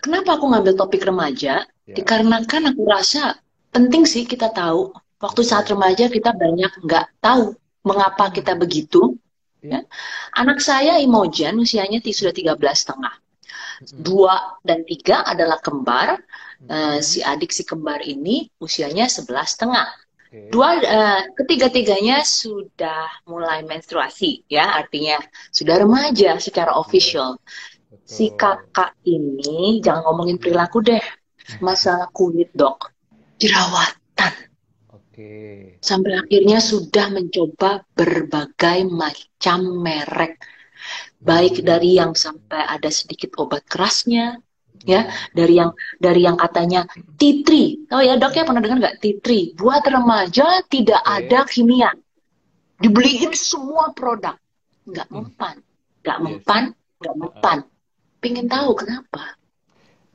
kenapa aku ngambil topik remaja? Ya. Dikarenakan aku rasa penting sih kita tahu. Waktu saat remaja kita banyak nggak tahu mengapa kita begitu. Iya. Ya. Anak saya Imogen usianya sudah 13 setengah. Mm-mm. Dua dan tiga adalah kembar. Eh, si adik si kembar ini usianya 11 setengah. Oke. Dua, eh, ketiga-tiganya sudah mulai menstruasi, ya, artinya sudah remaja secara official. Si kakak ini, jangan ngomongin perilaku deh, masalah kulit dok, jerawatan. Oke. Sampai akhirnya sudah mencoba berbagai macam merek, baik dari yang sampai ada sedikit obat kerasnya, ya, dari yang dari yang katanya tea tree. Oh ya dok ya pernah dengar nggak tea tree? Buat remaja tidak Oke. ada kimia. Dibeliin semua produk, nggak Hmm. mempan, nggak mempan, nggak mempan. Pengen tahu kenapa?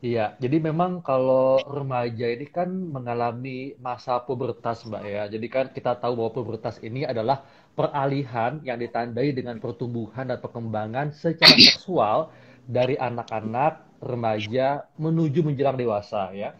Iya, jadi memang kalau remaja ini kan mengalami masa pubertas, Mbak ya. Jadi kan kita tahu bahwa pubertas ini adalah peralihan yang ditandai dengan pertumbuhan dan perkembangan secara seksual dari anak-anak remaja menuju menjelang dewasa ya.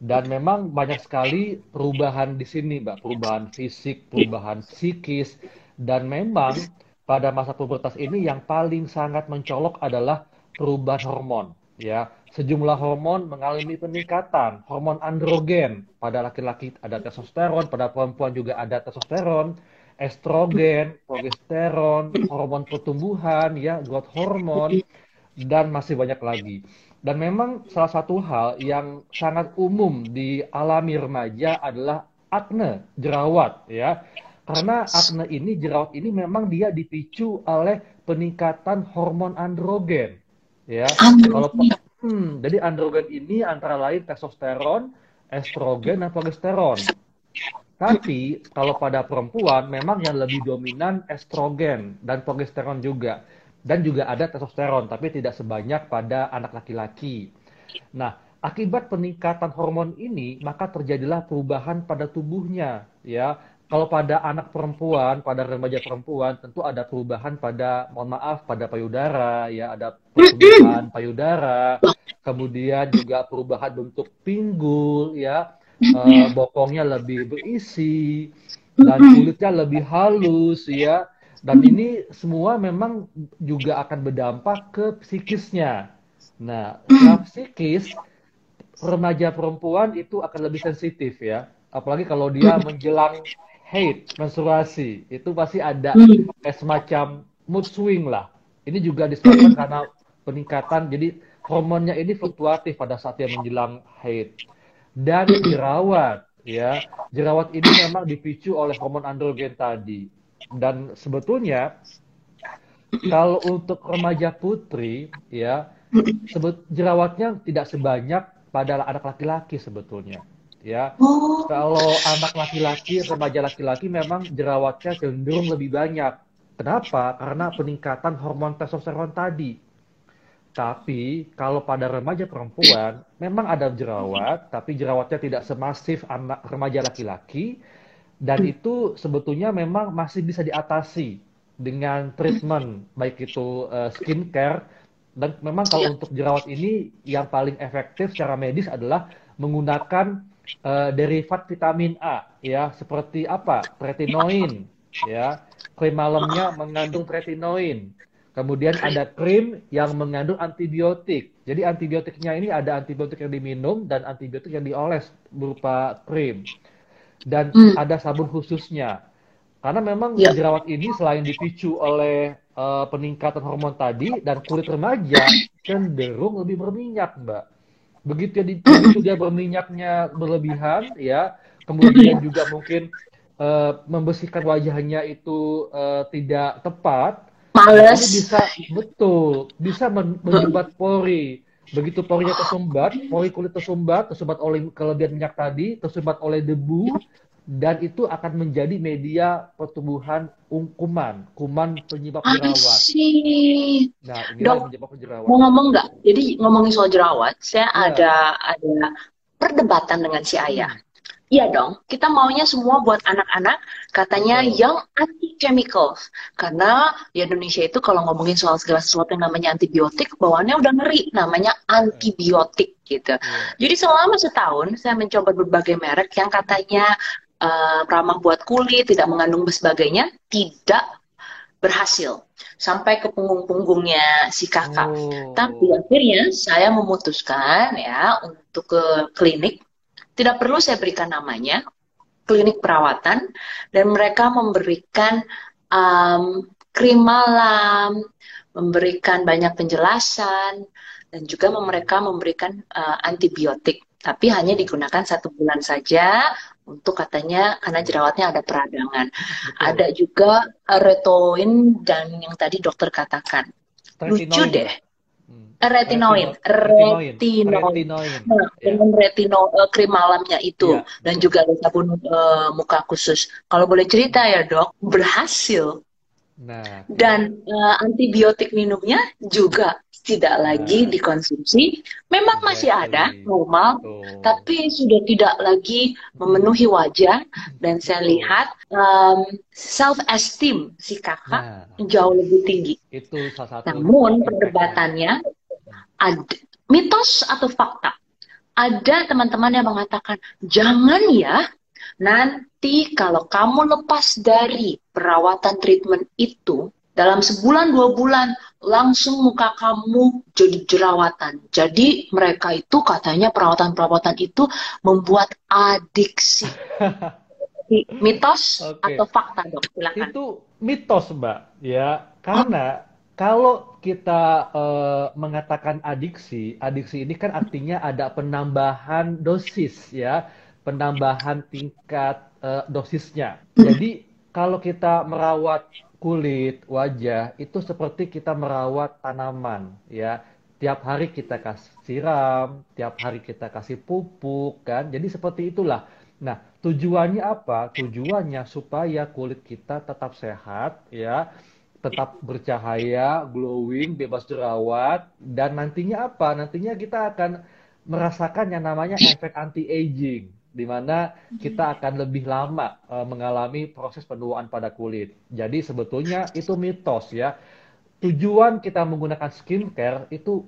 Dan memang banyak sekali perubahan di sini, Mbak. Perubahan fisik, perubahan psikis, dan memang pada masa pubertas ini yang paling sangat mencolok adalah perubahan hormon ya. Sejumlah hormon mengalami peningkatan, hormon androgen. Pada laki-laki ada testosteron, pada perempuan juga ada testosteron, estrogen, progesteron, hormon pertumbuhan ya, growth hormone dan masih banyak lagi. Dan memang salah satu hal yang sangat umum dialami remaja adalah acne, jerawat ya. Karena acne ini, jerawat ini memang dia dipicu oleh peningkatan hormon androgen ya. Kalau hmm, jadi androgen ini antara lain testosteron, estrogen dan progesteron. Tapi kalau pada perempuan memang yang lebih dominan estrogen dan progesteron juga. Dan juga ada testosteron, tapi tidak sebanyak pada anak laki-laki. Nah, akibat peningkatan hormon ini, maka terjadilah perubahan pada tubuhnya, ya. Kalau pada anak perempuan, pada remaja perempuan, tentu ada perubahan pada, mohon maaf, pada payudara, ya, ada pertumbuhan payudara, kemudian juga perubahan bentuk pinggul, ya, eh, bokongnya lebih berisi, dan kulitnya lebih halus, ya. Dan ini semua memang juga akan berdampak ke psikisnya. Nah, psikis, remaja perempuan itu akan lebih sensitif ya. Apalagi kalau dia menjelang haid, menstruasi, itu pasti ada kayak semacam mood swing lah. Ini juga disebabkan karena peningkatan, jadi hormonnya ini fluktuatif pada saat dia menjelang haid. Dan jerawat, ya, jerawat ini memang dipicu oleh hormon androgen tadi. Dan sebetulnya kalau untuk remaja putri, ya, sebet jerawatnya tidak sebanyak pada anak laki-laki sebetulnya. Ya, Oh, kalau anak laki-laki, remaja laki-laki memang jerawatnya cenderung lebih banyak. Kenapa? Karena peningkatan hormon testosteron tadi. Tapi kalau pada remaja perempuan, memang ada jerawat, tapi jerawatnya tidak semasif anak remaja laki-laki, dan itu sebetulnya memang masih bisa diatasi dengan treatment, baik itu eh, skincare, dan memang kalau untuk jerawat ini yang paling efektif secara medis adalah menggunakan eh, derivat vitamin A, ya, seperti apa? Tretinoin, ya. Krim malamnya mengandung tretinoin. Kemudian ada krim yang mengandung antibiotik. Jadi antibiotiknya ini ada antibiotik yang diminum dan antibiotik yang dioles berupa krim. Dan Hmm. ada sabun khususnya. Karena memang Ya. jerawat ini selain dipicu oleh eh, peningkatan hormon tadi dan kulit remaja cenderung lebih berminyak, Mbak. Begitu dia, di- begitu dia berminyaknya berlebihan, ya, kemudian juga mungkin eh, membersihkan wajahnya itu eh, tidak tepat, ini males. bisa betul, bisa men- menyumbat pori. Begitu porinya tersumbat, pori kulit tersumbat, tersumbat oleh kelebihan minyak tadi, tersumbat oleh debu, dan itu akan menjadi media pertumbuhan kuman, kuman penyebab I jerawat. Nah, Dok, menyebabkan mau jerawat. ngomong nggak? Jadi ngomongin soal jerawat, saya Ya, ada ada perdebatan dengan si ayah. hmm, Iya dong, kita maunya semua buat anak-anak, katanya yang anti chemicals. Karena di Indonesia itu kalau ngomongin soal segala sesuatu yang namanya antibiotik, bawaannya udah ngeri, namanya antibiotik gitu. Yeah. Jadi selama setahun saya mencoba berbagai merek yang katanya uh, ramah buat kulit, tidak mengandung sebagainya, tidak berhasil sampai ke punggung-punggungnya si kakak. Oh. Tapi akhirnya saya memutuskan ya untuk ke klinik tidak perlu saya berikan namanya, klinik perawatan, dan mereka memberikan um, krim malam, memberikan banyak penjelasan, dan juga mereka memberikan uh, antibiotik. Tapi hanya digunakan satu bulan saja untuk katanya karena jerawatnya ada peradangan. Betul. Ada juga retoin dan yang tadi dokter katakan. Lucu deh retinoin, retinoin, retinoin. Nah, yeah. dengan retino uh, krim malamnya itu yeah. dan juga ada sabun uh, muka khusus. Kalau boleh cerita ya dok, berhasil. Nah, dan uh, antibiotik minumnya juga tidak lagi nah, dikonsumsi. Memang masih ada normal, oh. tapi sudah tidak lagi memenuhi wajah. Dan saya lihat um, self esteem si kakak nah, jauh lebih tinggi. Itu salah satu. Namun perdebatannya ada mitos atau fakta. Ada teman-teman yang mengatakan, jangan ya, nanti kalau kamu lepas dari perawatan treatment itu, dalam sebulan dua bulan langsung muka kamu jadi jerawatan. Jadi mereka itu katanya perawatan-perawatan itu membuat adiksi. mitos okay. atau fakta dok? Silakan. Itu mitos mbak, ya karena kalau kita uh, mengatakan adiksi, adiksi ini kan artinya ada penambahan dosis ya, penambahan tingkat uh, dosisnya. Jadi kalau kita merawat kulit, wajah itu seperti kita merawat tanaman ya. Tiap hari kita kasih siram, tiap hari kita kasih pupuk kan. Jadi seperti itulah. Nah, tujuannya apa? Tujuannya supaya kulit kita tetap sehat ya tetap bercahaya, glowing, bebas jerawat, dan nantinya apa? Nantinya kita akan merasakan yang namanya efek anti-aging, di mana kita akan lebih lama uh, mengalami proses penuaan pada kulit. Jadi sebetulnya itu mitos ya. Tujuan kita menggunakan skincare itu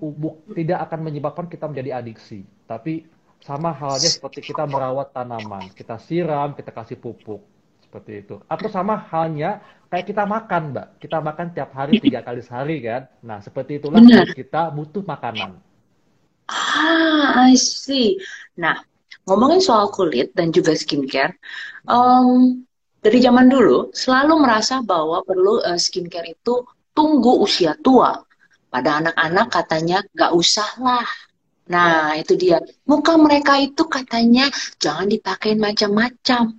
tidak akan menyebabkan kita menjadi adiksi, tapi sama halnya seperti kita merawat tanaman, kita siram, kita kasih pupuk seperti itu. Atau sama halnya kayak kita makan, Mbak. Kita makan tiap hari tiga kali sehari kan. Nah, seperti itulah kita butuh makanan. Ah, I see. Nah, ngomongin soal kulit dan juga skincare, um, dari zaman dulu selalu merasa bahwa perlu uh, skincare itu tunggu usia tua. Pada anak-anak katanya nggak usah lah. Nah, itu dia. Muka mereka itu katanya jangan dipakai macam-macam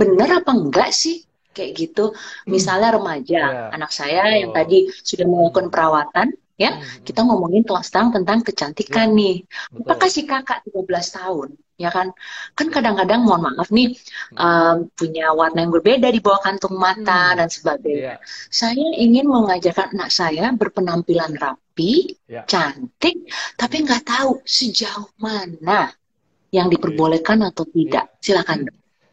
bener apa enggak sih kayak gitu misalnya remaja yeah. anak saya oh. yang tadi sudah melakukan perawatan ya hmm. kita ngomongin tentang tentang kecantikan yeah. nih Betul. apakah si kakak 13 tahun ya kan kan kadang-kadang mohon maaf nih um, punya warna yang berbeda di bawah kantung mata hmm. dan sebagainya yeah. saya ingin mengajarkan anak saya berpenampilan rapi yeah. cantik tapi nggak tahu sejauh mana yang diperbolehkan atau tidak yeah. silakan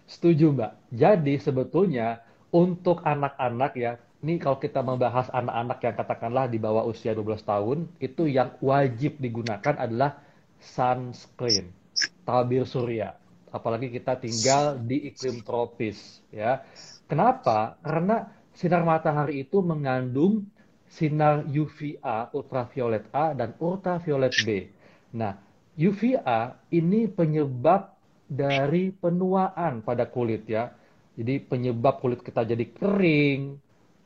Setuju, Mbak. Jadi sebetulnya untuk anak-anak ya, ini kalau kita membahas anak-anak yang katakanlah di bawah usia 12 tahun, itu yang wajib digunakan adalah sunscreen, tabir surya. Apalagi kita tinggal di iklim tropis, ya. Kenapa? Karena sinar matahari itu mengandung sinar UVA, ultraviolet A dan ultraviolet B. Nah, UVA ini penyebab dari penuaan pada kulit ya. Jadi penyebab kulit kita jadi kering,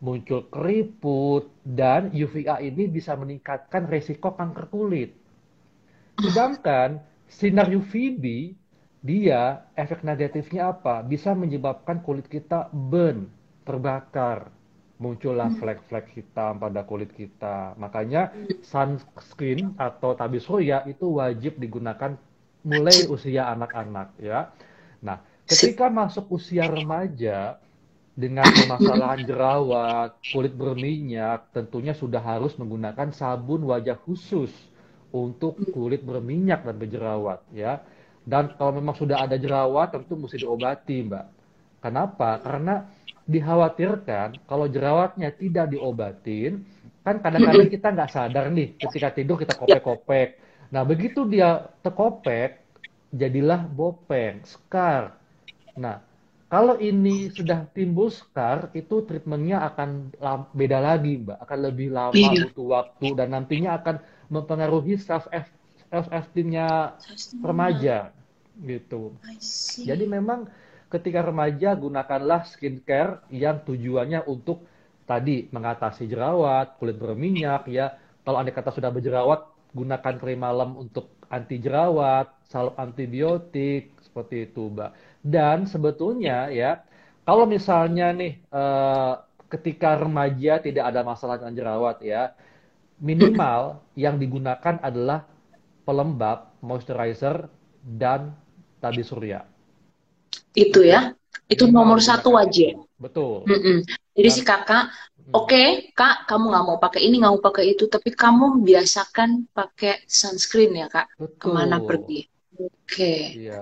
muncul keriput, dan UVA ini bisa meningkatkan resiko kanker kulit. Sedangkan sinar UVB, dia efek negatifnya apa? Bisa menyebabkan kulit kita burn, terbakar. Muncullah flek-flek hitam pada kulit kita. Makanya sunscreen atau tabir surya itu wajib digunakan mulai usia anak-anak ya. Nah, ketika masuk usia remaja dengan permasalahan jerawat, kulit berminyak, tentunya sudah harus menggunakan sabun wajah khusus untuk kulit berminyak dan berjerawat ya. Dan kalau memang sudah ada jerawat, tentu mesti diobati, Mbak. Kenapa? Karena dikhawatirkan kalau jerawatnya tidak diobatin, kan kadang-kadang kita nggak sadar nih, ketika tidur kita kopek-kopek. Nah, begitu dia terkopek, jadilah bopeng, scar. Nah, kalau ini sudah timbul scar, itu treatmentnya akan beda lagi, Mbak. Akan lebih lama, iya. butuh waktu, dan nantinya akan mempengaruhi self esteemnya remaja gitu. Jadi memang ketika remaja gunakanlah skincare yang tujuannya untuk tadi mengatasi jerawat, kulit berminyak ya. Kalau anda kata sudah berjerawat, gunakan krim malam untuk anti jerawat, salep antibiotik seperti itu, Mbak. Dan sebetulnya ya, kalau misalnya nih eh, ketika remaja tidak ada masalah dengan jerawat ya, minimal yang digunakan adalah pelembab, moisturizer, dan tadi surya. Itu ya, itu nomor satu aja. Betul. Mm -mm. Jadi si kakak, oke okay, kak, kamu nggak mau pakai ini, nggak mau pakai itu, tapi kamu biasakan pakai sunscreen ya kak, Betul. ke mana pergi. Oke. Okay. Iya.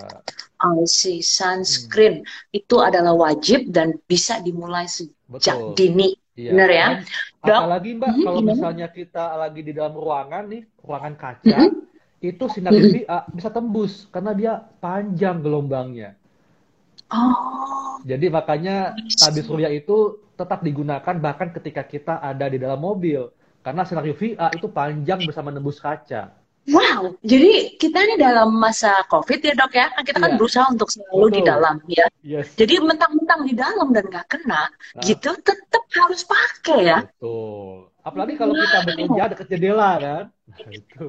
I see. Sunscreen hmm. itu adalah wajib dan bisa dimulai sejak Betul. dini. Iya. Benar ya? Dok, apalagi Mbak, mm-hmm, kalau misalnya kita lagi di dalam ruangan nih, ruangan kaca, mm-hmm. itu sinar UVA mm-hmm. bisa tembus karena dia panjang gelombangnya. Oh. Jadi makanya tabir surya itu tetap digunakan bahkan ketika kita ada di dalam mobil. Karena sinar UVA itu panjang bisa menembus kaca. Wow, jadi kita ini dalam masa COVID ya dok ya, kita kan yeah. berusaha untuk selalu Betul. di dalam ya. Yes. Jadi mentang-mentang di dalam dan nggak kena, nah. gitu tetap harus pakai ya. Betul. Apalagi kalau kita bekerja dekat jendela kan. Nah, itu.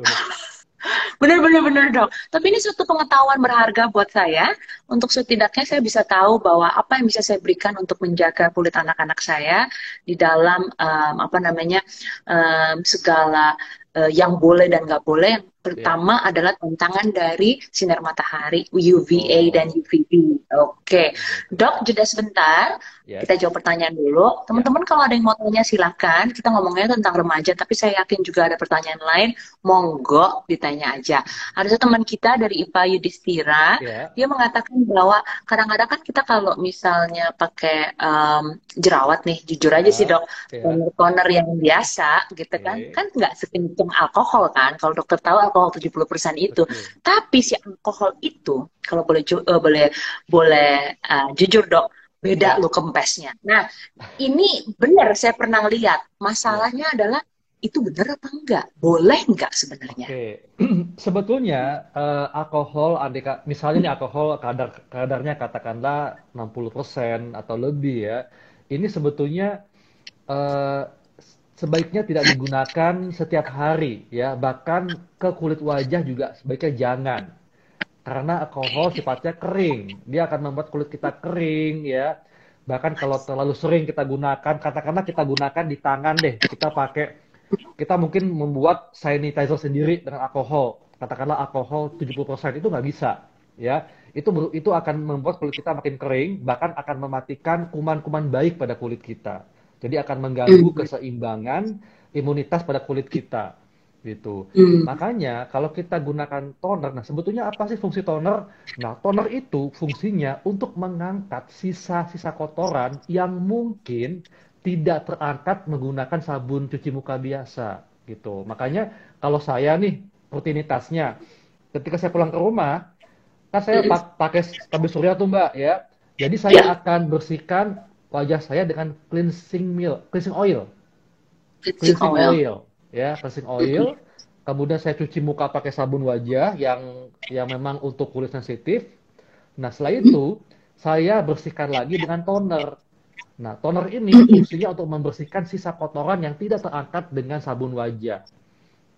Benar-benar benar dok. Tapi ini suatu pengetahuan berharga buat saya. Untuk setidaknya saya bisa tahu bahwa apa yang bisa saya berikan untuk menjaga kulit anak-anak saya di dalam um, apa namanya um, segala uh, yang boleh dan nggak boleh. Yang pertama yeah. adalah tantangan dari sinar matahari UVA oh. dan UVB. Oke, okay. dok jeda sebentar. Yes. Kita jawab pertanyaan dulu. Teman-teman yeah. kalau ada yang mau tanya silahkan. Kita ngomongnya tentang remaja, tapi saya yakin juga ada pertanyaan lain. Monggo ditanya aja. Ada satu teman kita dari IPA Yudhistira, yeah. dia mengatakan bahwa kadang-kadang kan kita kalau misalnya pakai um, jerawat nih, jujur aja yeah. sih dok, yeah. toner yang biasa gitu kan, okay. kan nggak sekencang alkohol kan. Kalau dokter tahu alkohol 70% itu. Okay. Tapi si alkohol itu kalau boleh uh, boleh boleh uh, jujur dok beda lo kempesnya. Nah, ini benar saya pernah lihat. Masalahnya adalah itu benar apa enggak? Boleh enggak sebenarnya? Oke, sebetulnya uh, alkohol, adika, misalnya nih alkohol kadar kadarnya katakanlah 60% atau lebih ya, ini sebetulnya uh, sebaiknya tidak digunakan setiap hari ya, bahkan ke kulit wajah juga sebaiknya jangan karena alkohol sifatnya kering. Dia akan membuat kulit kita kering ya. Bahkan kalau terlalu sering kita gunakan, katakanlah kita gunakan di tangan deh, kita pakai kita mungkin membuat sanitizer sendiri dengan alkohol. Katakanlah alkohol 70% itu nggak bisa ya. Itu itu akan membuat kulit kita makin kering, bahkan akan mematikan kuman-kuman baik pada kulit kita. Jadi akan mengganggu hmm. keseimbangan imunitas pada kulit kita gitu. Hmm. Makanya kalau kita gunakan toner, nah sebetulnya apa sih fungsi toner? Nah, toner itu fungsinya untuk mengangkat sisa-sisa kotoran yang mungkin tidak terangkat menggunakan sabun cuci muka biasa gitu. Makanya kalau saya nih rutinitasnya ketika saya pulang ke rumah, kan saya hmm. pakai tabir surya tuh Mbak ya. Jadi saya ya. akan bersihkan wajah saya dengan cleansing milk, cleansing oil. Cleansing, cleansing oil. oil. Ya cleansing oil. Kemudian saya cuci muka pakai sabun wajah yang yang memang untuk kulit sensitif. Nah setelah itu saya bersihkan lagi dengan toner. Nah toner ini fungsinya untuk membersihkan sisa kotoran yang tidak terangkat dengan sabun wajah.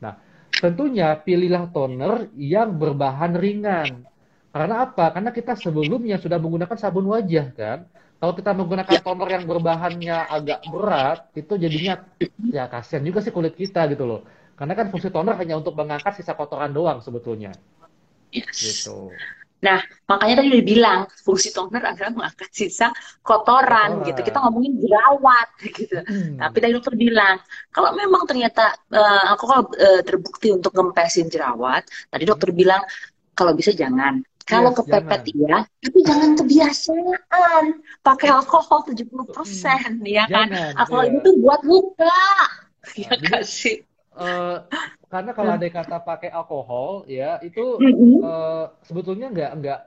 Nah tentunya pilihlah toner yang berbahan ringan. Karena apa? Karena kita sebelumnya sudah menggunakan sabun wajah kan kalau kita menggunakan ya. toner yang berbahannya agak berat, itu jadinya ya kasihan juga sih kulit kita gitu loh. Karena kan fungsi toner hanya untuk mengangkat sisa kotoran doang sebetulnya. Yes. Gitu. Nah, makanya tadi udah bilang fungsi toner adalah mengangkat sisa kotoran, kotoran. gitu. Kita ngomongin jerawat gitu. Hmm. Tapi tadi dokter bilang kalau memang ternyata uh, alkohol uh, terbukti untuk ngempesin jerawat, tadi dokter hmm. bilang kalau bisa jangan Kalau Yes, kepepet jangan. iya, tapi jangan kebiasaan pakai alkohol 70%, ya kan? Jangan, Alkohol iya. itu buat luka. Ya jadi- nggak sih? Eh, karena kalau ada yang kata pakai alkohol, ya itu Mm-mm. eh, sebetulnya nggak nggak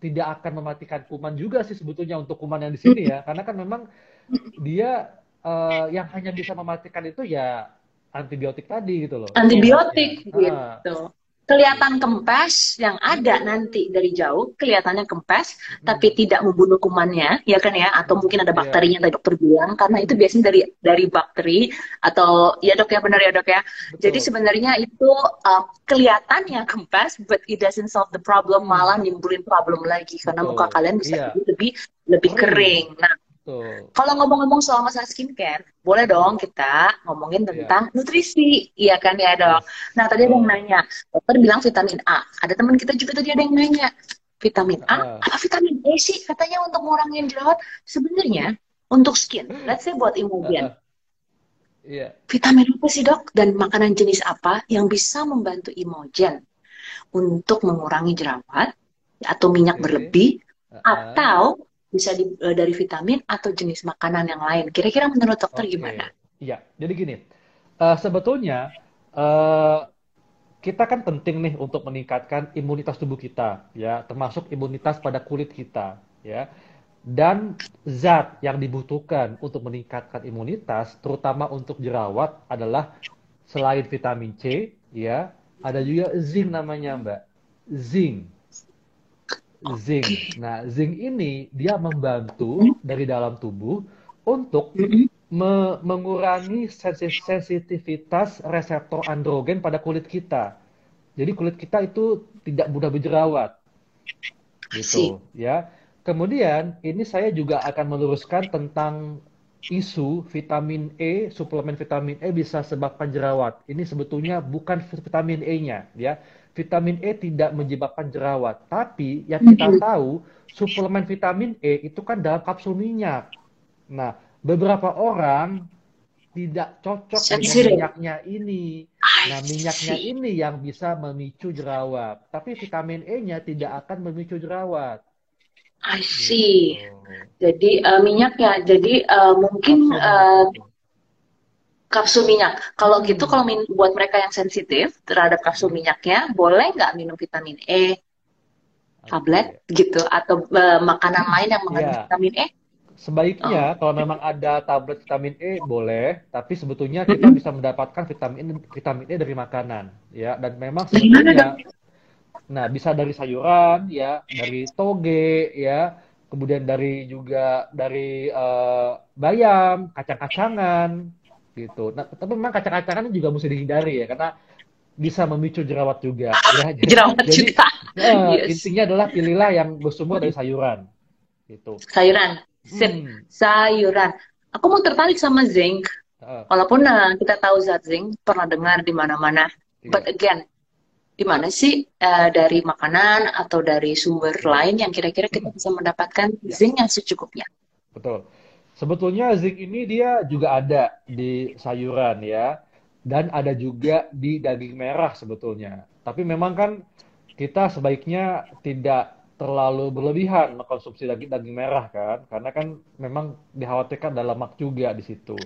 tidak akan mematikan kuman juga sih sebetulnya untuk kuman yang di sini ya, karena kan memang dia eh, yang hanya bisa mematikan itu ya antibiotik tadi gitu loh. Antibiotik Ya. Gitu. Kelihatan kempes yang ada nanti dari jauh, kelihatannya kempes, tapi tidak membunuh kumannya, ya kan ya? Atau mungkin ada Iya. bakterinya tadi dokter bilang, karena itu biasanya dari dari bakteri atau ya dok ya benar ya dok ya. betul. Jadi sebenarnya itu uh, kelihatannya kempes, but it doesn't solve the problem, malah nimbulin problem lagi karena Betul. muka kalian bisa jadi lebih lebih Kering. kering. Nah, Betul. kalau ngomong-ngomong soal masalah skincare, boleh dong kita ngomongin tentang nutrisi, iya kan ya dok? Nah tadi ada yang nanya, dokter bilang vitamin A. Ada teman kita juga tadi ada yang nanya, vitamin A, Ah. apa vitamin E sih? Katanya untuk ngurangin jerawat. Sebenarnya untuk skin, let's say buat Immobian, Ah, Iya. vitamin apa sih dok? Dan makanan jenis apa yang bisa membantu Imogen untuk mengurangi jerawat atau minyak berlebih atau bisa di- eh, dari vitamin atau jenis makanan yang lain. Kira-kira menurut dokter Oke. gimana? Iya, jadi gini, eh, sebetulnya eh, kita kan penting nih untuk meningkatkan imunitas tubuh kita, ya, termasuk imunitas pada kulit kita, ya. Dan zat yang dibutuhkan untuk meningkatkan imunitas, terutama untuk jerawat, adalah selain vitamin C, ya, ada juga zinc namanya, Mbak. Zinc. Zinc. Nah, zinc ini dia membantu dari dalam tubuh untuk Mm-mm. me- mengurangi sensi- sensitivitas reseptor androgen pada kulit kita. Jadi kulit kita itu tidak mudah berjerawat. Gitu, ya. Kemudian ini saya juga akan meluruskan tentang isu vitamin E, suplemen vitamin E bisa sebabkan jerawat. Ini sebetulnya bukan vitamin E-nya, ya. Vitamin E tidak menyebabkan jerawat, tapi yang kita Mhm. tahu suplemen vitamin E itu kan dalam kapsul minyak. Nah, beberapa orang tidak cocok dengan minyaknya ini. Nah, minyaknya ini yang bisa memicu jerawat, tapi vitamin E-nya tidak akan memicu jerawat. I see. Gitu. Jadi eh, minyak ya. Jadi eh, mungkin Kapsul minyak itu. kapsul minyak. Kalau gitu, Hmm. kalau min- buat mereka yang sensitif terhadap kapsul minyaknya, boleh nggak minum vitamin E, tablet gitu, atau eh, makanan lain yang mengandung Iya. vitamin E? Sebaiknya Oh. kalau memang ada tablet vitamin E boleh, tapi sebetulnya kita bisa mendapatkan vitamin vitamin E dari makanan, ya. Dan memang sebetulnya, nah bisa dari sayuran, ya, dari toge, ya, kemudian dari juga dari eh, bayam, kacang-kacangan, gitu. Nah, tapi memang kacang-kacangan juga mesti dihindari ya, karena bisa memicu jerawat juga, ya. Jerawat Jadi, juga. eh, Yes. intinya adalah pilihlah yang bersumber dari sayuran, gitu. Sayuran. Hmm, Sayuran. Aku mau tertarik sama zinc. eh, Walaupun eh, kita tahu zat zinc pernah dengar di mana-mana. iya. But again, di mana sih eh, dari makanan atau dari sumber lain yang kira-kira kita bisa mendapatkan zinc yang secukupnya? Betul. Sebetulnya zinc ini dia juga ada di sayuran ya, dan ada juga di daging merah sebetulnya. Tapi memang kan kita sebaiknya tidak terlalu berlebihan mengkonsumsi daging daging merah kan, karena kan memang dikhawatirkan ada lemak juga di situ.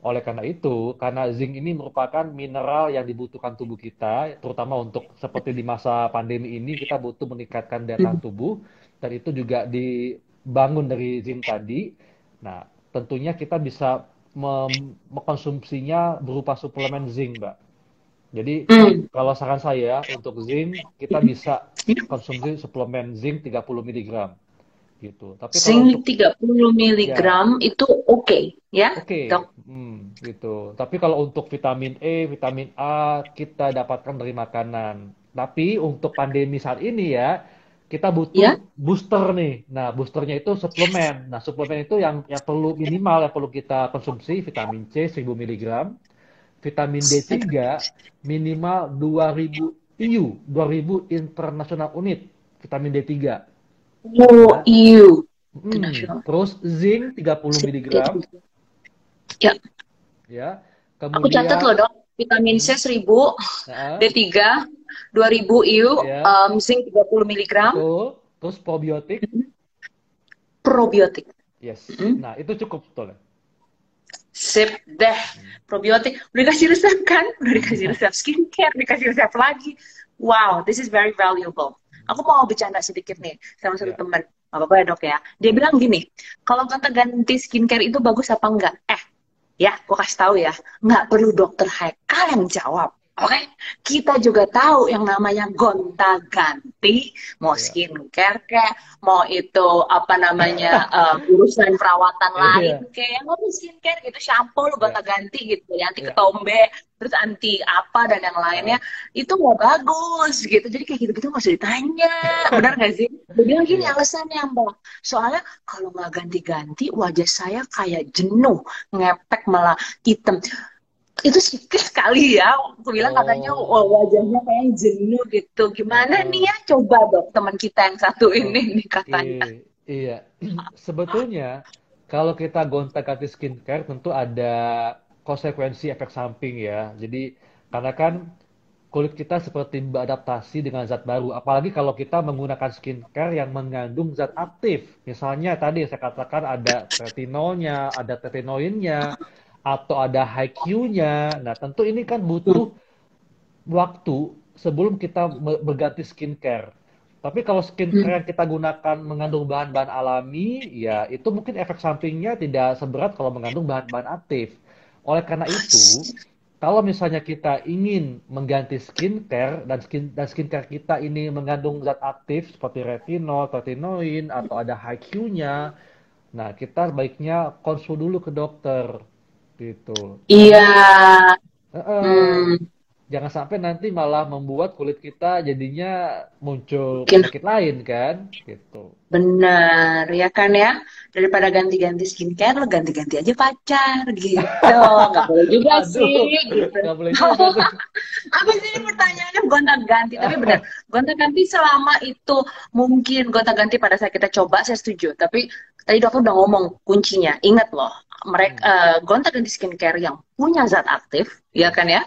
Oleh karena itu, karena zinc ini merupakan mineral yang dibutuhkan tubuh kita, terutama untuk seperti di masa pandemi ini kita butuh meningkatkan daya tahan tubuh, dan itu juga dibangun dari zinc tadi. Nah, tentunya kita bisa mengkonsumsinya berupa suplemen zinc, Mbak. Jadi, Hmm. kalau saran saya untuk zinc, kita bisa konsumsi suplemen zinc 30 mg gitu. Tapi kalau Zinc untuk 30 mg itu oke ya, Oke, dok? hmm, gitu. Tapi kalau untuk vitamin E, vitamin A kita dapatkan dari makanan. Tapi untuk pandemi saat ini ya, kita butuh Ya. booster nih. Nah, boosternya itu suplemen. Nah, suplemen itu yang yang perlu minimal yang perlu kita konsumsi vitamin C 1000 mg, vitamin D3 minimal 2000 IU, 2000 international unit vitamin D3. Oh, EU. Hmm, terus zinc 30 mg Ya, ya. aku catat Kemudian loh dok. Vitamin C 1000, Nah, D3, 2000 IU, Ya. um, zinc 30 mg, Betul. Terus probiotik. probiotik. Yes. Mm. Nah, itu cukup betul. ya? Sip deh, probiotik. Udah dikasih resep kan? Udah dikasih resep skincare, dikasih resep lagi. Wow, this is very valuable. Aku mau bercanda sedikit nih sama satu Ya. teman. Apa-apa ya dok ya. Dia bilang gini, kalau kata ganti skincare itu bagus apa enggak? Eh, ya, gue kasih tahu ya, nggak perlu dokter Haikal yang jawab. Oke, kita juga tahu yang namanya gonta-ganti, mau Iya. skincare kayak, mau itu apa namanya eh, urusan perawatan Iya. lain kayak mau skincare gitu, shampoo lu Iya. gonta-ganti gitu, ya, anti ketombe, terus anti apa dan yang lainnya itu nggak bagus gitu. Jadi kayak gitu-gitu nggak usah ditanya, benar nggak sih? Bilang gini alasannya mbak, soalnya kalau nggak ganti-ganti wajah saya kayak jenuh, ngepek malah hitam itu sikis sekali ya. Aku bilang katanya Oh. wah, wajahnya kayak jenuh gitu. Gimana Hmm. nih ya? Coba dong teman kita yang satu ini nih katanya. I- iya. Sebetulnya kalau kita gonta-ganti skincare tentu ada konsekuensi efek samping ya. Jadi karena kan kulit kita seperti beradaptasi dengan zat baru. Apalagi kalau kita menggunakan skincare yang mengandung zat aktif. Misalnya tadi saya katakan ada retinolnya, ada retinoinnya, atau ada HiQ-nya. Nah, tentu ini kan butuh waktu sebelum kita berganti skincare. Tapi kalau skincare yang kita gunakan mengandung bahan-bahan alami, ya itu mungkin efek sampingnya tidak seberat kalau mengandung bahan-bahan aktif. Oleh karena itu, kalau misalnya kita ingin mengganti skincare dan skin dan skincare kita ini mengandung zat aktif seperti retinol, retinoin atau ada HiQ-nya, nah kita baiknya konsul dulu ke dokter gitu. Iya. Heeh. Hmm. Jangan sampai nanti malah membuat kulit kita jadinya muncul penyakit lain kan, gitu. Benar, ya kan ya? Daripada ganti-ganti skincare, lo ganti-ganti aja pacar gitu. Nggak boleh juga Aduh, sih, gitu. nggak boleh juga. Apa sih ini pertanyaannya gonta-ganti? Tapi benar, gonta-ganti selama itu mungkin gonta-ganti pada saat kita coba, saya setuju. Tapi tadi dokter udah ngomong kuncinya. Ingat loh, mereka eh, gonta-ganti skincare yang punya zat aktif, ya kan ya?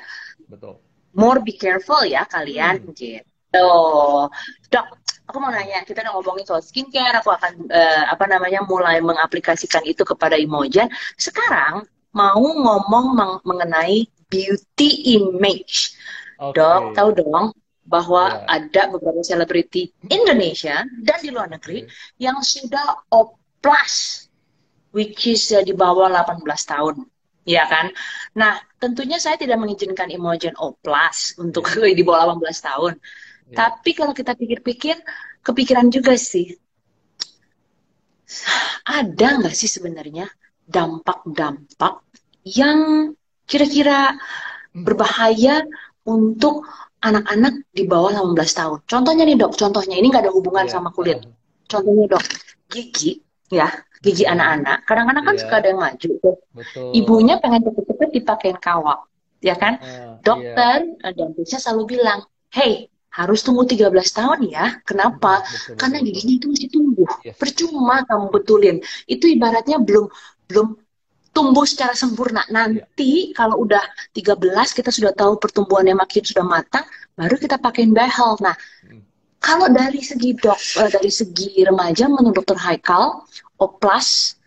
Betul. More be careful ya kalian, Hmm. gitu. Dok, aku mau nanya, kita udah ngomongin soal skincare, aku akan eh, apa namanya mulai mengaplikasikan itu kepada Imogen. Sekarang mau ngomong meng- mengenai beauty image. Oke. Dok, tahu dong bahwa Ya. ada beberapa selebriti Indonesia dan di luar negeri yang sudah oplas, which is eh, di bawah 18 tahun. Ya kan? Nah, tentunya saya tidak mengizinkan Imogen oplas untuk di bawah 18 tahun. Ya. Tapi kalau kita pikir-pikir, kepikiran juga sih, ada nggak sih sebenarnya dampak-dampak yang kira-kira berbahaya untuk anak-anak di bawah 18 tahun? Contohnya nih dok, contohnya ini nggak ada hubungan Iya. sama kulit. Contohnya dok, gigi, ya, gigi Hmm. anak-anak. Kadang-kadang kan Iya. suka ada yang maju tuh. Betul. Ibunya pengen cepet-cepet dipakein kawat, ya kan? Iya. Dokter dan dentistnya selalu bilang, hey, harus tunggu 13 tahun ya. Kenapa? Betul, betul, Karena giginya itu masih tumbuh. Yes. Percuma kamu betulin. Itu ibaratnya belum belum tumbuh secara sempurna. Nanti kalau udah 13 kita sudah tahu pertumbuhannya makin sudah matang, baru kita pakein behel. Nah, Hmm. Kalau dari segi dok eh, dari segi remaja menurut dokter Haikal, oplas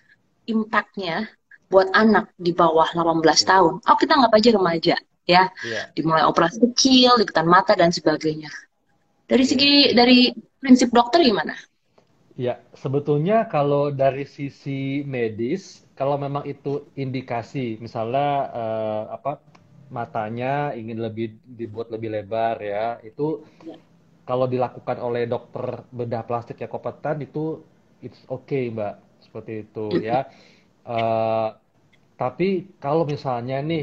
impactnya buat anak di bawah 18 Iya. tahun. Oh, kita nggak aja remaja ya Iya. dimulai operasi kecil, ikutan mata dan sebagainya. Dari Iya. segi dari prinsip dokter gimana? Ya, sebetulnya kalau dari sisi medis, kalau memang itu indikasi, misalnya eh, apa matanya ingin lebih dibuat lebih lebar ya, itu Ya. Kalau dilakukan oleh dokter bedah plastik yang kompeten itu it's okay Mbak, seperti itu ya. Eh, tapi kalau misalnya nih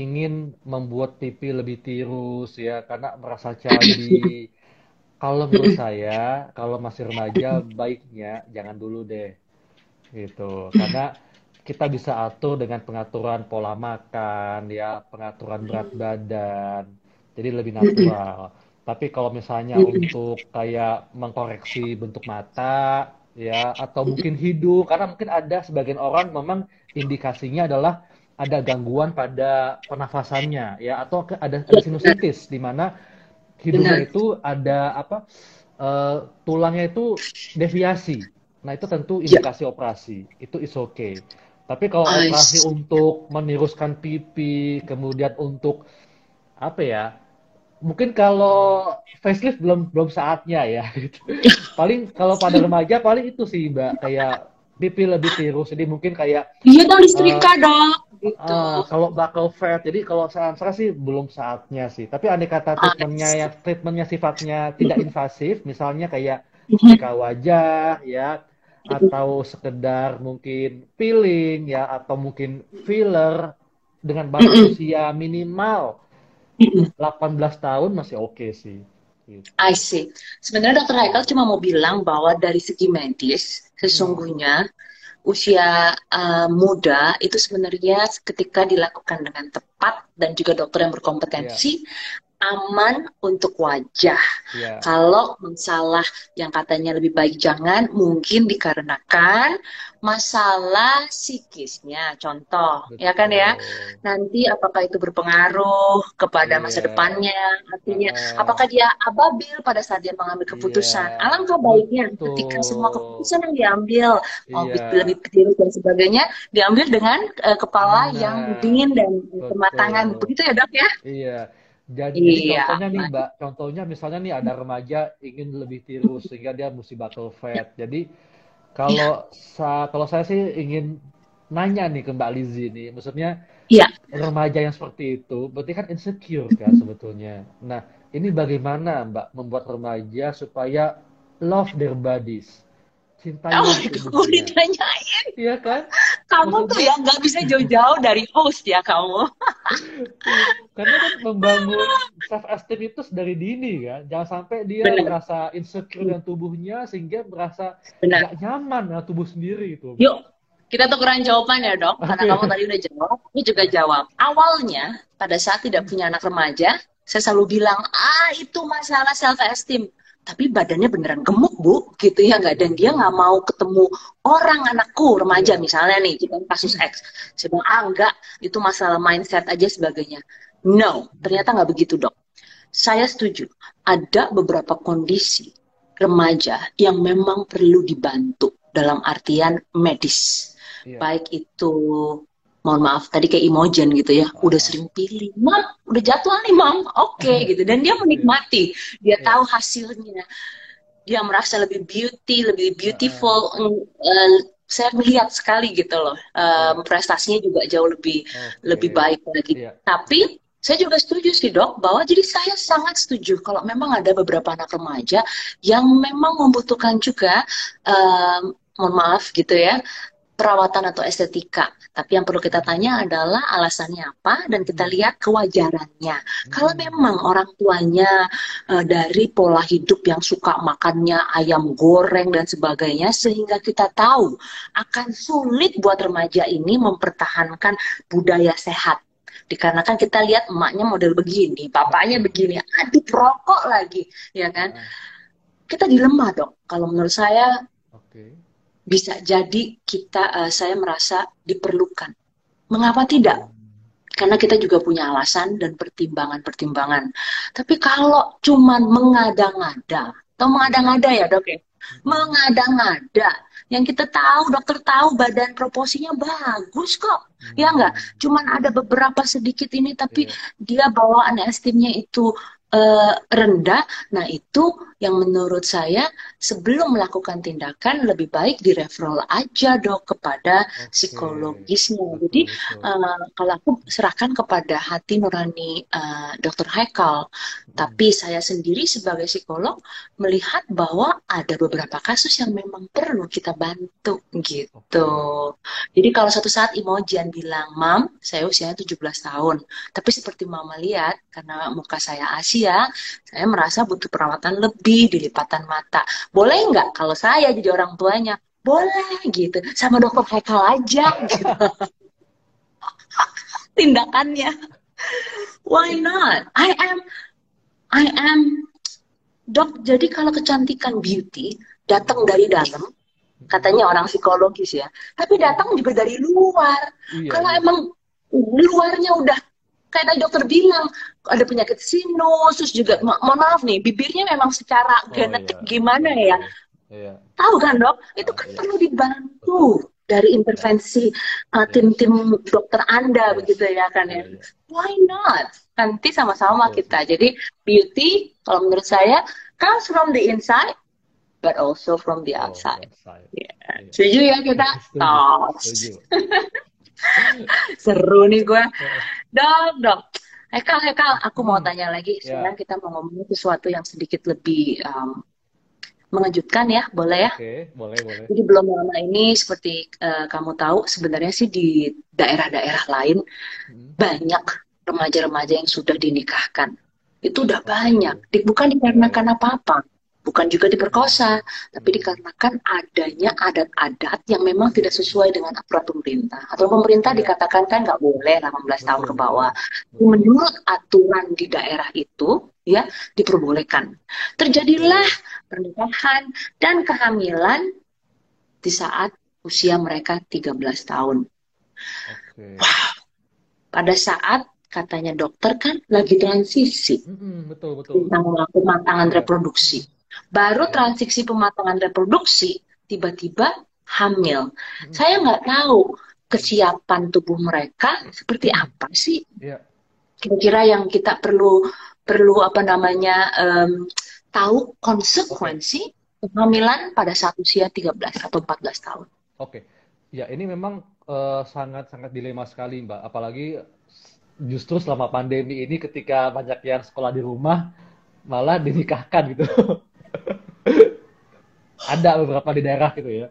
ingin membuat pipi lebih tirus ya karena merasa chubby, kalau menurut saya, kalau masih remaja, baiknya jangan dulu deh, gitu. Karena kita bisa atur dengan pengaturan pola makan, ya, pengaturan berat badan, jadi lebih natural. Tapi kalau misalnya untuk kayak mengkoreksi bentuk mata, ya, atau mungkin hidung, karena mungkin ada sebagian orang memang indikasinya adalah ada gangguan pada pernafasannya, ya, atau ada, ada sinusitis di mana hidungnya itu ada apa uh, tulangnya itu deviasi. Nah itu tentu ya. indikasi yeah. operasi. Itu is okay. Tapi kalau operasi untuk meniruskan pipi, kemudian untuk apa ya? Mungkin kalau facelift belum belum saatnya ya. Gitu. paling kalau pada remaja paling itu sih mbak kayak pipi lebih tirus. Jadi mungkin kayak iya dong listrika uh, dong. Gitu. Uh, kalau bakal fat, jadi kalau saya saya sih belum saatnya sih. Tapi aneh kata treatmentnya yang treatmentnya sifatnya tidak invasif, misalnya kayak jika mhm. wajah ya atau sekedar mungkin peeling ya atau mungkin filler dengan batas usia minimal 18 tahun masih oke okay sih. Gitu. I see. Sebenarnya dokter Haikal cuma mau bilang bahwa dari segi medis sesungguhnya usia uh, muda itu sebenarnya ketika dilakukan dengan tepat dan juga dokter yang berkompetensi yeah aman untuk wajah. Yeah. Kalau masalah yang katanya lebih baik jangan, mungkin dikarenakan masalah psikisnya. Contoh, Betul. ya kan ya. Nanti apakah itu berpengaruh kepada yeah. masa iya. depannya? Artinya, uh. apakah dia ababil pada saat dia mengambil keputusan? Yeah. Alangkah baiknya Betul. ketika semua keputusan yang diambil, mau yeah. lebih kecil dan sebagainya, diambil dengan uh, kepala nah. yang dingin dan kematangan. Begitu ya dok ya? Iya. Jadi, iya. contohnya nih Mbak, contohnya misalnya nih ada remaja ingin lebih tirus sehingga dia mesti battle fat. Jadi kalau iya. sa kalau saya sih ingin nanya nih ke Mbak Lizzie nih, maksudnya iya. remaja yang seperti itu berarti kan insecure kan sebetulnya. Nah, ini bagaimana Mbak membuat remaja supaya love their bodies? Cintanya oh, aku ditanyain. Iya kan? Kamu Maksudnya... tuh ya nggak bisa jauh-jauh dari host ya kamu. Karena kan membangun self esteem itu dari dini kan. Jangan sampai dia Bener. merasa insecure dengan tubuhnya sehingga merasa nggak nyaman dengan tubuh sendiri itu. Yuk, kita tukeran jawaban ya dok. Karena kamu tadi udah jawab, ini juga jawab. Awalnya pada saat tidak punya anak remaja, saya selalu bilang, ah itu masalah self esteem tapi badannya beneran gemuk bu. Gitu ya nggak. Dan dia nggak mau ketemu orang anakku remaja misalnya nih kita kasus X. Saya bilang ah enggak itu masalah mindset aja sebagainya. No ternyata nggak begitu dok. Saya setuju. Ada beberapa kondisi remaja yang memang perlu dibantu dalam artian medis. Yeah. baik itu mohon maaf tadi kayak Imogen gitu ya. Udah ah. sering pilih. Mam udah jadwal nih mam. Oke okay, gitu. Dan dia menikmati. Dia yeah. tahu hasilnya. Dia merasa lebih beauty lebih beautiful. Uh, saya melihat sekali gitu loh. Um, prestasinya juga jauh lebih okay. lebih baik lagi. Yeah. tapi saya juga setuju sih dok bahwa jadi saya sangat setuju kalau memang ada beberapa anak remaja yang memang membutuhkan juga um, mohon maaf gitu ya perawatan atau estetika. Tapi yang perlu kita tanya adalah alasannya apa dan kita lihat kewajarannya. Hmm. Kalau memang orang tuanya e, dari pola hidup yang suka makannya ayam goreng dan sebagainya sehingga kita tahu akan sulit buat remaja ini mempertahankan budaya sehat dikarenakan kita lihat emaknya model begini, bapaknya begini, aduh rokok lagi, ya kan? Hmm. Kita dilema dong. Kalau menurut saya, okay bisa jadi kita uh, saya merasa diperlukan. Mengapa tidak? Karena kita juga punya alasan dan pertimbangan-pertimbangan. Tapi kalau cuman mengada-ngada, atau mengada-ngada ya dok ya, mengada-ngada, yang kita tahu dokter tahu badan proporsinya bagus kok, ya enggak? Cuman ada beberapa sedikit ini, tapi yeah. dia bawaan estimnya itu uh, rendah. Nah, itu yang menurut saya sebelum melakukan tindakan lebih baik direferral aja dok kepada okay. psikologisnya. Jadi Uh, kalau aku serahkan kepada hati nurani uh, dokter Haikal. Hmm. Tapi saya sendiri sebagai psikolog melihat bahwa ada beberapa kasus yang memang perlu kita bantu gitu. Okay. Jadi kalau satu saat Imogen bilang, "Mam, saya usianya 17 tahun." Tapi seperti Mama lihat karena muka saya Asia saya merasa butuh perawatan lebih di lipatan mata. Boleh nggak kalau saya jadi orang tuanya? Boleh gitu. Sama dokter Haikal aja gitu. Tindakannya. Why not? I am I am dok. Jadi kalau kecantikan beauty datang dari dalam, katanya orang psikologis ya. Tapi datang juga dari luar. Iya, kalau emang luarnya udah kayak tadi dokter bilang ada penyakit sinus, terus juga mo mohon maaf nih bibirnya memang secara Oh genetik iya, gimana iya, ya? iya, iya. Tahu kan dok? Itu Ah, kan iya, perlu dibantu dari intervensi uh, yes, tim-tim dokter Anda begitu ya kan iya, ya. iya, Why not? Nanti sama-sama kita. Jadi beauty kalau menurut saya comes from the inside but also from the Oh, outside. Ya. Iya, Setuju ya kita? Tos. Seru nih gue. Dok, dok. Hekal, Hekal, aku mau Hmm, tanya lagi. Sekarang ya, kita mau ngomongin sesuatu yang sedikit lebih um, mengejutkan ya, boleh ya? oke, boleh, boleh. Jadi belum lama ini seperti uh, kamu tahu sebenarnya sih di daerah-daerah lain Hmm, banyak remaja-remaja yang sudah dinikahkan. Itu udah banyak. Di- Bukan ya, ya. dikarenakan apa-apa. Bukan juga diperkosa, tapi Hmm, dikarenakan adanya adat-adat yang memang tidak sesuai dengan aturan pemerintah. Atau pemerintah ya, dikatakan kan nggak boleh 18 tahun ke betul, bawah. Menurut aturan di daerah itu, ya diperbolehkan. Terjadilah pernikahan dan kehamilan di saat usia mereka 13 tahun. oke. Pada saat katanya dokter kan lagi transisi betul, betul. tentang pematangan Ya, reproduksi. Baru transisi pematangan reproduksi, tiba-tiba hamil. Mm-mm, Saya nggak tahu kesiapan tubuh mereka seperti mm-mm. apa sih. Ya, Kira-kira yang kita perlu perlu apa namanya em, tahu konsekuensi kehamilan pada saat usia 13 atau 14 tahun. oke. Ya, ini memang eh, sangat-sangat dilema sekali, Mbak. Apalagi justru selama pandemi ini ketika banyak yang sekolah di rumah malah dinikahkan gitu. Ada beberapa di daerah gitu ya.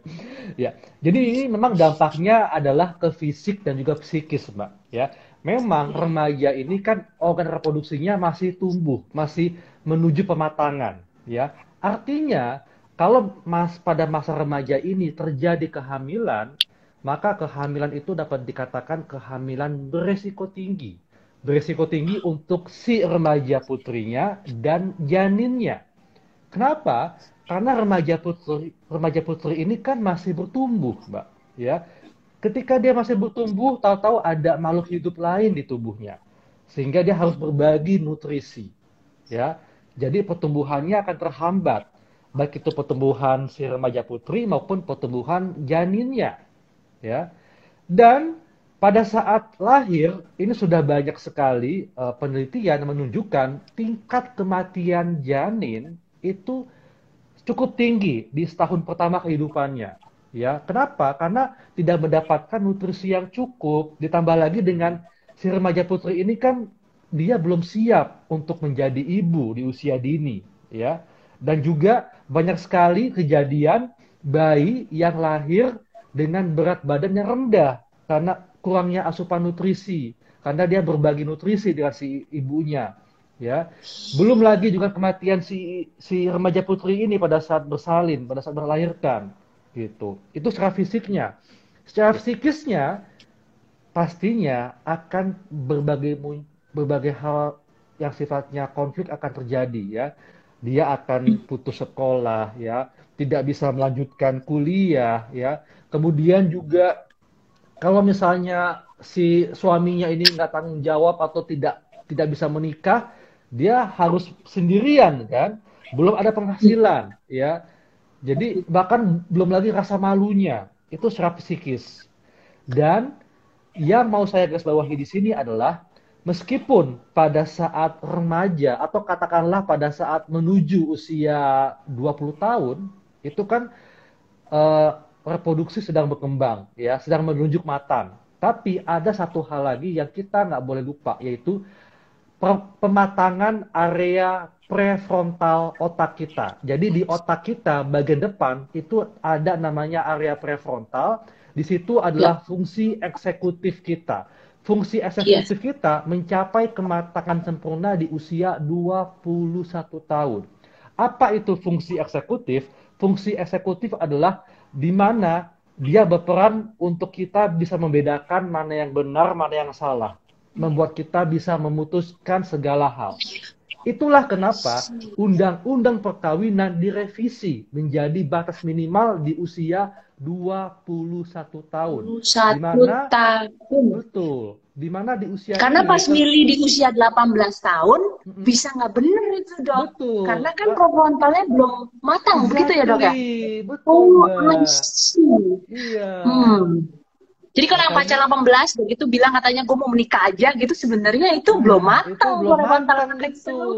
Ya, jadi ini memang dampaknya adalah ke fisik dan juga psikis, Mbak. Ya, memang remaja ini kan organ reproduksinya masih tumbuh, masih menuju pematangan. Ya, artinya kalau mas pada masa remaja ini terjadi kehamilan, maka kehamilan itu dapat dikatakan kehamilan beresiko tinggi. Beresiko tinggi untuk si remaja putrinya dan janinnya. Kenapa? Karena remaja putri, remaja putri ini kan masih bertumbuh, Mbak. Ya, ketika dia masih bertumbuh, tahu-tahu ada makhluk hidup lain di tubuhnya, sehingga dia harus berbagi nutrisi. Ya, jadi pertumbuhannya akan terhambat, baik itu pertumbuhan si remaja putri maupun pertumbuhan janinnya. Ya, dan pada saat lahir ini sudah banyak sekali uh, penelitian menunjukkan tingkat kematian janin itu cukup tinggi di setahun pertama kehidupannya. Ya, kenapa? Karena tidak mendapatkan nutrisi yang cukup, ditambah lagi dengan si remaja putri ini kan dia belum siap untuk menjadi ibu di usia dini, ya. Dan juga banyak sekali kejadian bayi yang lahir dengan berat badan yang rendah karena kurangnya asupan nutrisi, karena dia berbagi nutrisi dengan si ibunya, ya. Belum lagi juga kematian si si remaja putri ini pada saat bersalin, pada saat melahirkan, gitu. Itu secara fisiknya. Secara psikisnya pastinya akan berbagai berbagai hal yang sifatnya konflik akan terjadi ya. Dia akan putus sekolah ya, tidak bisa melanjutkan kuliah ya. Kemudian juga kalau misalnya si suaminya ini nggak tanggung jawab atau tidak tidak bisa menikah, dia harus sendirian kan, belum ada penghasilan ya. Jadi bahkan belum lagi rasa malunya itu secara psikis. Dan yang mau saya garis bawahi di sini adalah meskipun pada saat remaja atau katakanlah pada saat menuju usia 20 tahun itu kan eh, reproduksi sedang berkembang ya, sedang menunjuk matang. Tapi ada satu hal lagi yang kita nggak boleh lupa yaitu pematangan area prefrontal otak kita. Jadi di otak kita bagian depan itu ada namanya area prefrontal. Di situ adalah ya. fungsi eksekutif kita. Fungsi eksekutif yes. kita mencapai kematangan sempurna di usia 21 tahun. Apa itu fungsi eksekutif? Fungsi eksekutif adalah di mana dia berperan untuk kita bisa membedakan mana yang benar, mana yang salah. Membuat kita bisa memutuskan segala hal. Itulah kenapa undang-undang perkawinan direvisi menjadi batas minimal di usia 21 tahun. 21 Di mana tahun. betul, di mana di usia Karena ini pas milih di usia 18 tahun, Mm-mm. bisa nggak bener itu dok. betul. Karena kan prefrontalnya belum matang, begitu ya dok ya? Exactly, betul, Oh. Iya. Hmm. Jadi kalau yang pacar 18 begitu bilang katanya gue mau menikah aja gitu sebenarnya itu Nah, belum itu matang belum prefrontal matang gitu. tersebut.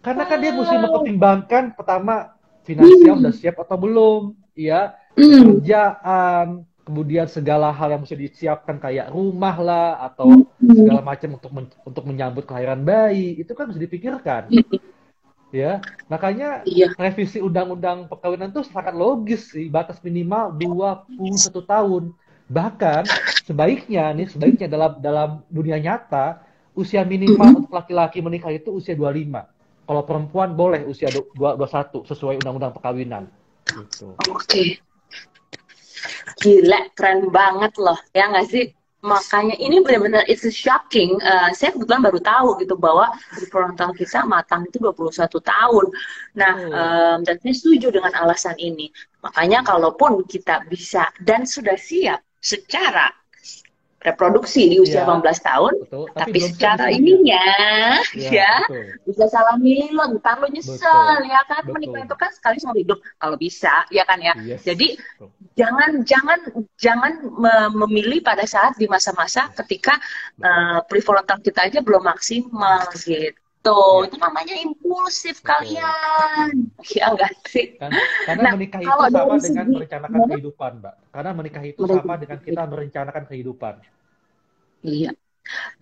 Karena kan dia mesti mempertimbangkan pertama finansial Hmm. udah siap atau belum, ya, Hmm. kerjaan, kemudian segala hal yang mesti disiapkan kayak rumah lah atau Hmm. segala macam untuk men- untuk menyambut kelahiran bayi, itu kan mesti dipikirkan. Ya, makanya Iya. revisi undang-undang perkawinan itu sangat logis sih, batas minimal 21 tahun. Bahkan sebaiknya nih, sebaiknya dalam dalam dunia nyata usia minimal untuk laki-laki menikah itu usia 25. Kalau perempuan boleh usia du- dua- 21 sesuai undang-undang perkawinan. Gitu. Oke. Gila, keren banget loh, ya nggak sih? Makanya ini benar-benar it's shocking. Eh, saya kebetulan baru tahu gitu bahwa prefrontal kita matang itu 21 tahun. Nah, Betul. em, dan saya setuju dengan alasan ini. Makanya kalaupun kita bisa dan sudah siap secara reproduksi di usia Iya. 18 tahun, Betul. tapi, siap secara ininya, ya, betul. bisa salah milih lo, ntar lo nyesel, Betul. ya kan? Betul. Menikah itu kan sekali seumur hidup, kalau bisa, ya kan ya? Yes. Jadi Betul. jangan jangan jangan me- memilih pada saat di masa-masa ketika uh, prefrontal kita aja belum maksimal gitu. Ya. Itu namanya impulsif Betul. kalian. Ya enggak sih? Kan, karena Nah, menikah itu sama dengan segi- merencanakan Gimana? kehidupan, Mbak. Karena menikah itu Merencanakan sama dengan kita merencanakan kehidupan. Iya.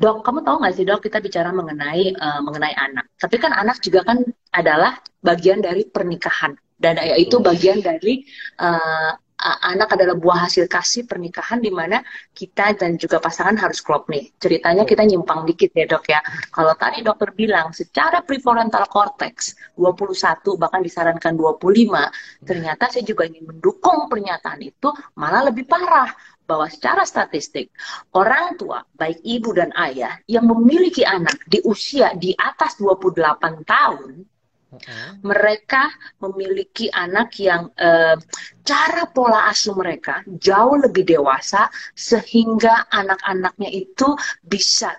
Dok, kamu tahu nggak sih dok kita bicara mengenai uh, mengenai anak. Tapi kan anak juga kan adalah bagian dari pernikahan dan yaitu bagian dari uh, anak adalah buah hasil kasih pernikahan di mana kita dan juga pasangan harus klop nih. Ceritanya kita nyimpang dikit ya dok ya. Kalau tadi dokter bilang secara prefrontal cortex 21 bahkan disarankan 25, ternyata saya juga ingin mendukung pernyataan itu malah lebih parah bahwa secara statistik orang tua baik ibu dan ayah yang memiliki anak di usia di atas 28 tahun Mereka memiliki anak yang eh, cara pola asuh mereka jauh lebih dewasa sehingga anak-anaknya itu bisa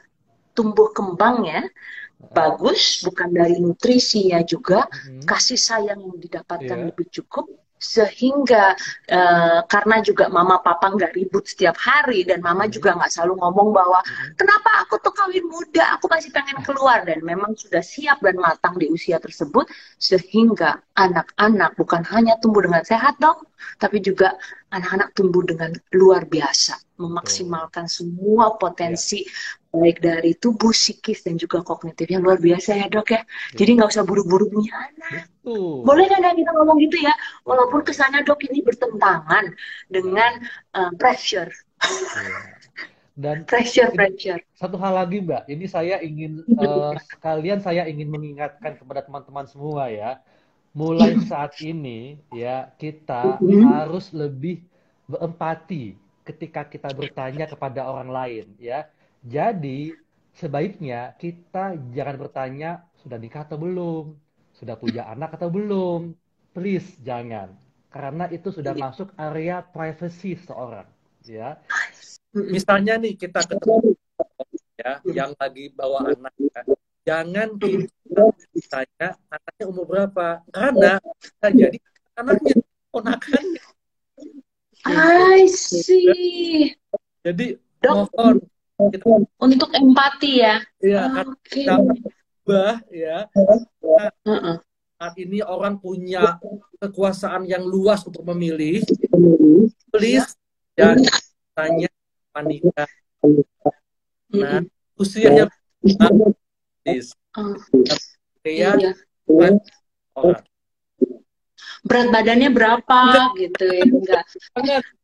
tumbuh kembangnya bagus bukan dari nutrisinya juga kasih sayang yang didapatkan Iya. lebih cukup sehingga eh, karena juga mama papa nggak ribut setiap hari dan mama Mhm. juga nggak selalu ngomong bahwa Mhm. kenapa aku tuh kawin muda? Aku masih pengen keluar. Dan memang sudah siap dan matang di usia tersebut sehingga anak-anak bukan hanya tumbuh dengan sehat dong tapi juga anak-anak tumbuh dengan luar biasa memaksimalkan semua potensi baik dari tubuh psikis dan juga kognitif yang luar biasa ya dok ya jadi nggak usah buru-buru punya anak Betul. boleh nggak kita ngomong gitu ya walaupun kesannya dok ini bertentangan dengan uh, pressure Iya. Dan pressure ini pressure satu hal lagi Mbak, ini saya ingin eh, sekalian saya ingin mengingatkan kepada teman-teman semua ya. Mulai saat ini ya kita Mhm. harus lebih berempati ketika kita bertanya kepada orang lain ya. Jadi sebaiknya kita jangan bertanya sudah nikah atau belum, sudah punya anak atau belum. Please jangan. Karena itu sudah Iya. masuk area privacy seorang ya. Misalnya nih kita ketemu ya yang lagi bawa anak ya. Jangan kita tanya anaknya umur berapa karena bisa jadi anaknya ponakannya. I see Jadi dok mohon kita untuk empati ya. Ya kan oke. dapat ubah ya. Heeh. saat ini orang punya kekuasaan yang luas untuk memilih. Please jangan tanya panika nah usianya Oh, ya iya. orang. Berat badannya berapa gitu ya enggak.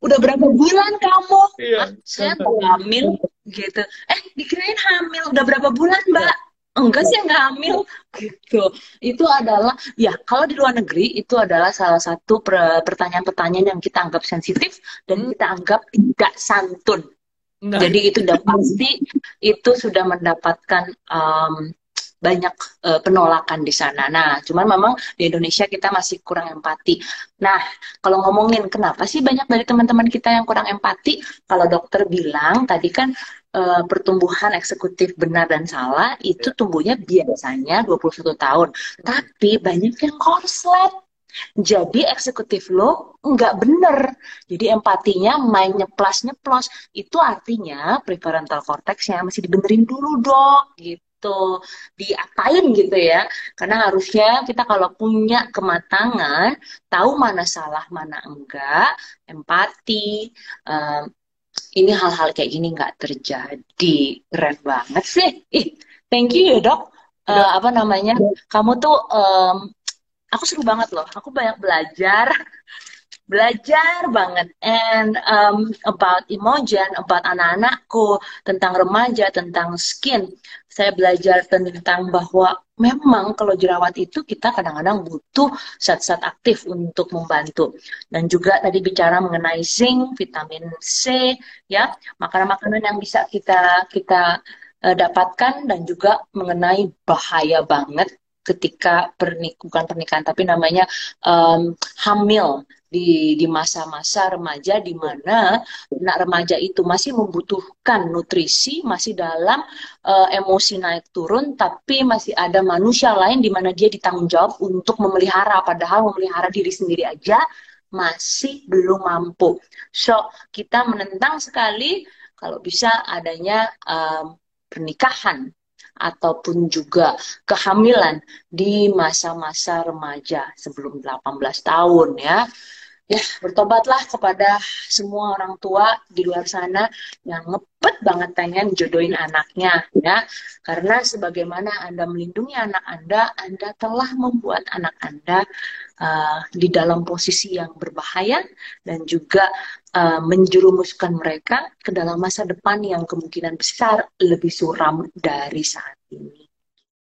Udah berapa bulan kamu? Iya. Hah, saya hamil gitu. Eh dikirain hamil. Udah berapa bulan mbak? Enggak sih enggak hamil. Gitu. Itu adalah ya kalau di luar negeri itu adalah salah satu per- pertanyaan-pertanyaan yang kita anggap sensitif dan Hmm. kita anggap tidak santun. Nah, jadi itu udah pasti itu sudah mendapatkan um, banyak uh, penolakan di sana. Nah, cuman memang di Indonesia kita masih kurang empati. Nah, kalau ngomongin kenapa sih banyak dari teman-teman kita yang kurang empati? Kalau dokter bilang tadi kan uh, pertumbuhan eksekutif benar dan salah itu ya. tumbuhnya biasanya 21 tahun. Tapi banyak yang korslet. Jadi eksekutif lo nggak bener. Jadi empatinya main nyeplas nyeplos. Itu artinya prefrontal cortexnya masih dibenerin dulu dok. Gitu diapain gitu ya. Karena harusnya kita kalau punya kematangan tahu mana salah mana enggak empati um, ini hal-hal kayak gini nggak terjadi. Keren banget sih. Ih thank you ya dok. Uh, apa namanya kamu tuh um, aku seru banget loh. Aku banyak belajar belajar banget and um, about Imogen, about anak-anakku, tentang remaja, tentang skin. Saya belajar tentang bahwa memang kalau jerawat itu kita kadang-kadang butuh zat-zat aktif untuk membantu. Dan juga tadi bicara mengenai zinc, vitamin C, ya makanan-makanan yang bisa kita kita uh, dapatkan dan juga mengenai bahaya banget ketika pernik bukan pernikahan tapi namanya um, hamil di di masa-masa remaja di mana anak remaja itu masih membutuhkan nutrisi masih dalam uh, emosi naik turun tapi masih ada manusia lain di mana dia ditanggung jawab untuk memelihara padahal memelihara diri sendiri aja masih belum mampu so kita menentang sekali kalau bisa adanya um, pernikahan ataupun juga kehamilan di masa-masa remaja sebelum 18 tahun ya. Ya, bertobatlah kepada semua orang tua di luar sana yang ngepet banget pengen jodohin anaknya ya. Karena sebagaimana Anda melindungi anak Anda, Anda telah membuat anak Anda uh, di dalam posisi yang berbahaya dan juga uh, menjerumuskan mereka ke dalam masa depan yang kemungkinan besar lebih suram dari saat ini.